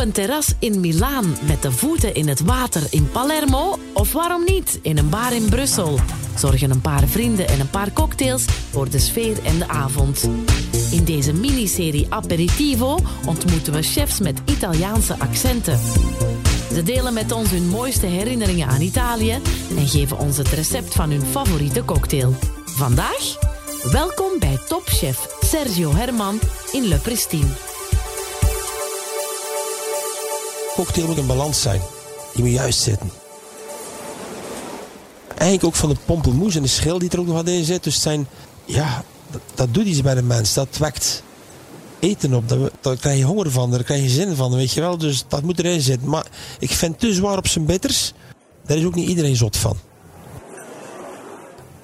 een terras in Milaan met de voeten in het water in Palermo? Of waarom niet in een bar in Brussel? Zorgen een paar vrienden en een paar cocktails voor de sfeer en de avond. In deze miniserie Aperitivo ontmoeten we chefs met Italiaanse accenten. Ze delen met ons hun mooiste herinneringen aan Italië en geven ons het recept van hun favoriete cocktail. Vandaag, welkom bij topchef Sergio Herman in Le Pristine. Cocktail moet een balans zijn. Die moet juist zitten. Eigenlijk ook van de pompelmoes en de schil die er ook nog wat in zit. Dus zijn, ja, dat, doet iets bij de mens. Dat wekt eten op. Daar, daar krijg je honger van, daar krijg je zin van, weet je wel. Dus dat moet erin zitten. Maar ik vind te zwaar op zijn bitters. Daar is ook niet iedereen zot van.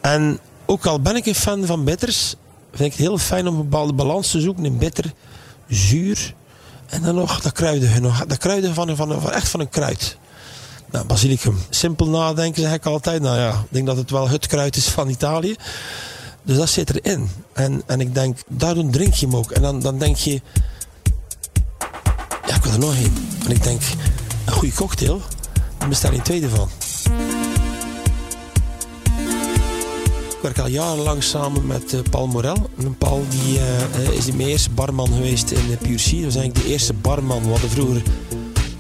En ook al ben ik een fan van bitters, vind ik het heel fijn om een bepaalde balans te zoeken in bitter, zuur en dan nog dat kruidige. Nog, dat kruidige van, van, van, echt van een kruid. Nou, basilicum. Simpel nadenken zeg ik altijd. Nou ja, ik denk dat het wel het kruid is van Italië. Dus dat zit erin. En, en ik denk, daardoor drink je hem ook. En dan, dan denk je, ja, ik wil er nog een. En ik denk, een goede cocktail, daar bestaat een tweede van. Ik werk al jarenlang samen met uh, Paul Morel. En Paul die, uh, is de eerste barman geweest in Sea. Dat was eigenlijk de eerste barman. We hadden vroeger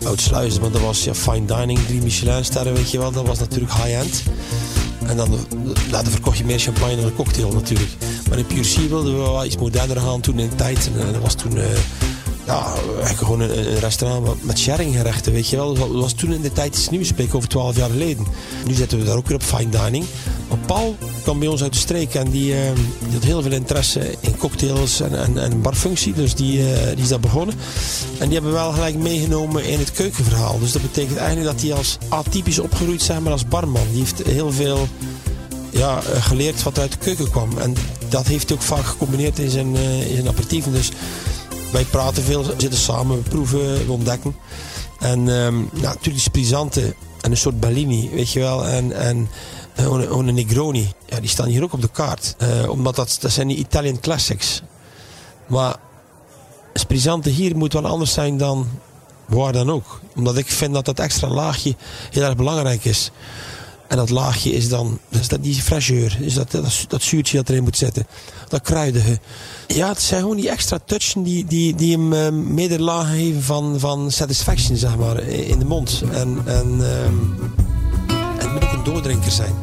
Oudsluizen, maar dat was ja, fine dining, drie Michelin-sterren, weet je wel. Dat was natuurlijk high-end. En dan later verkocht je meer champagne dan een cocktail natuurlijk. Maar in Sea wilden we wel iets moderner gaan toen in de tijd. Dat was toen ja, gewoon een, restaurant met sharinggerechten, weet je wel. Dat was toen in de tijd iets nieuws, spreek over twaalf jaar geleden. Nu zitten we daar ook weer op fine dining. Maar Paul kwam bij ons uit de streek en die, die had heel veel interesse in cocktails en, en, barfunctie. Dus die, uh, die is daar begonnen. En die hebben we wel gelijk meegenomen in het keukenverhaal. Dus dat betekent eigenlijk dat hij als atypisch opgegroeid, zeg maar, als barman. Die heeft heel veel ja, geleerd wat uit de keuken kwam. En dat heeft hij ook vaak gecombineerd in zijn, uh, in. Dus wij praten veel, zitten samen, we proeven, we ontdekken. En nou, natuurlijk sprizante en een soort Bellini, weet je wel. En, en uh, een Negroni, ja, die staan hier ook op de kaart. Uh, omdat dat, dat zijn die Italian classics. Maar sprizante hier moet wel anders zijn dan waar dan ook. Omdat ik vind dat dat extra laagje heel erg belangrijk is. En dat laagje is dan, dus dat die fraîcheur, is dat, dat, dat zuurtje dat erin moet zitten. Dat kruidige. Ja, het zijn gewoon die extra touchen die, die, die hem uh, meerdere lagen geven van, van satisfaction, zeg maar, in de mond. En, en um, het moet ook een doordrinker zijn.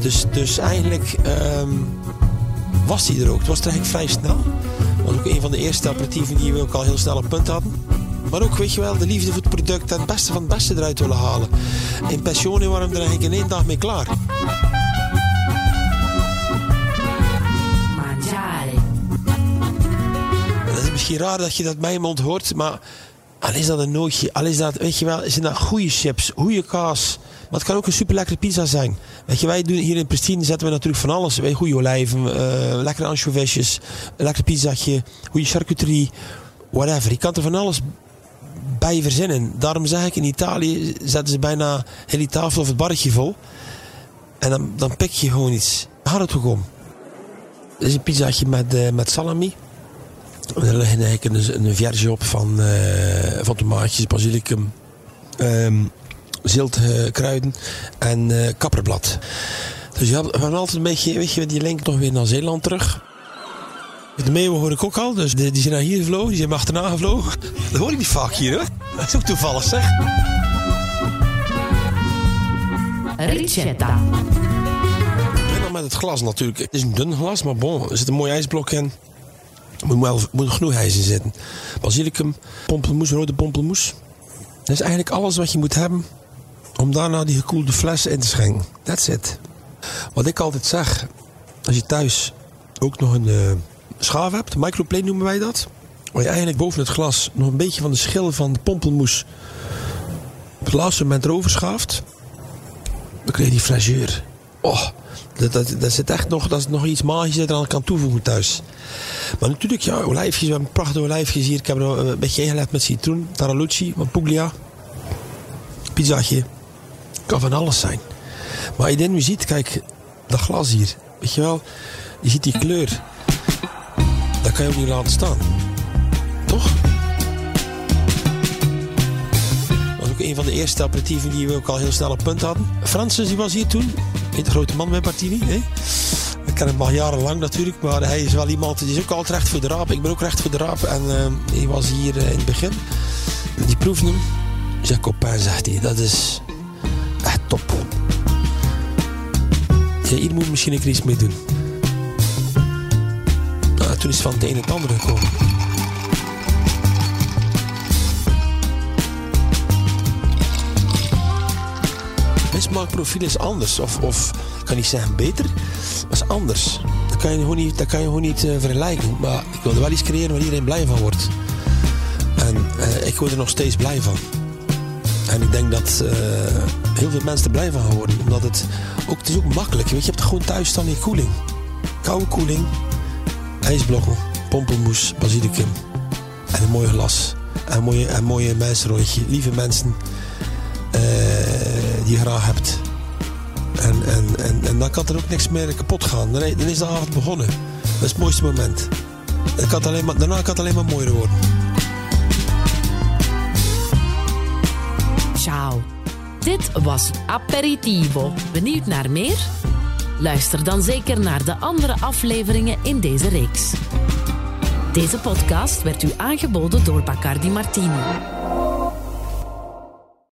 Dus, dus eigenlijk um, was hij er ook. Het was eigenlijk vrij snel. Dat was ook een van de eerste aperitieven die we ook al heel snel op punt hadden. Maar ook, weet je wel, de liefde voor het product en het beste van het beste eruit willen halen. In Passione waren we er eigenlijk in één dag mee klaar. Het is misschien raar dat je dat bij mijn mond hoort, maar al is dat een nootje, al is dat, weet je wel, zijn dat goede chips, goede kaas. Maar het kan ook een super lekkere pizza zijn. Weet je, wij doen hier in Pristine zetten we natuurlijk van alles. Wij goede olijven, uh, lekkere anchoviesjes, een lekker pizzaatje, goede charcuterie, whatever. Je kan er van alles bij verzinnen. Daarom zeg ik, in Italië zetten ze bijna hele tafel of het barretje vol. En dan, dan pik je gewoon iets. Gaat het ook om. Is een pizzaatje met, uh, met salami. En er ligt eigenlijk een, een verge op van, uh, van tomaatjes, basilicum, um, ziltkruiden en uh, kapperblad. Dus je hebt van altijd een beetje, weet je, die link nog weer naar Zeeland terug. De meeuwen hoor ik ook al, dus die, die zijn naar hier gevlogen, die zijn me achterna gevlogen. Dat hoor ik niet vaak hier hoor. Dat is ook toevallig zeg. Ricetta. En met het glas natuurlijk. Het is een dun glas, maar bon, er zit een mooi ijsblok in. Er moet, wel, moet genoeg ijs in zitten. Basilicum, pompelmoes, rode pompelmoes. Dat is eigenlijk alles wat je moet hebben om daarna die gekoelde fles in te schenken. That's it. Wat ik altijd zeg, als je thuis ook nog een uh, schaaf hebt, microplane noemen wij dat. Waar je eigenlijk boven het glas nog een beetje van de schil van de pompelmoes op het laatste moment erover schaaft. Dan krijg je die fraîcheur. Oh, dat, dat, dat zit echt nog, dat is nog iets magisch dat je eraan kan toevoegen thuis. Maar natuurlijk, ja, olijfjes. We hebben prachtige olijfjes hier. Ik heb er een beetje ingelegd met citroen, tarallucci, puglia. Pizzaatje. Kan van alles zijn. Maar je nu ziet, kijk, dat glas hier. Weet je wel, je ziet die kleur. Dat kan je ook niet laten staan. Toch? ook een van de eerste aperitieven die we ook al heel snel op punt hadden. Francis die was hier toen. Niet de grote man bij Martini. Hè? Ik ken hem al jarenlang natuurlijk. Maar hij is wel iemand die is ook altijd recht voor de raap. Ik ben ook recht voor de raap. En uh, hij was hier uh, in het begin. Die proefde hem. Zeg Copain, zegt hij. Dat is echt top. Ja, hier moet misschien een keer iets mee doen. Toen is van het ene het andere gekomen. Mijn smaakprofiel is anders. Of, of ik kan niet zeggen beter, maar is anders. Dat kan je gewoon niet, dat kan je gewoon niet uh, vergelijken. Maar ik wilde wel iets creëren waar iedereen blij van wordt. En uh, ik word er nog steeds blij van. En ik denk dat uh, heel veel mensen er blij van worden. Omdat het ook, het is ook makkelijk. Weet je, je hebt gewoon thuis staan in koeling. Koude koeling, ijsblokken, pompelmoes, basilicum. En een mooi glas. En een mooie, een mooie mensenrondje. Lieve mensen uh, die je graag hebt. En, en, en, en dan kan er ook niks meer kapot gaan. Dan, is de avond begonnen. Dat is het mooiste moment. Kan alleen maar, daarna kan het alleen maar mooier worden. Ciao. Dit was Aperitivo. Benieuwd naar meer? Luister dan zeker naar de andere afleveringen in deze reeks. Deze podcast werd u aangeboden door Bacardi Martini.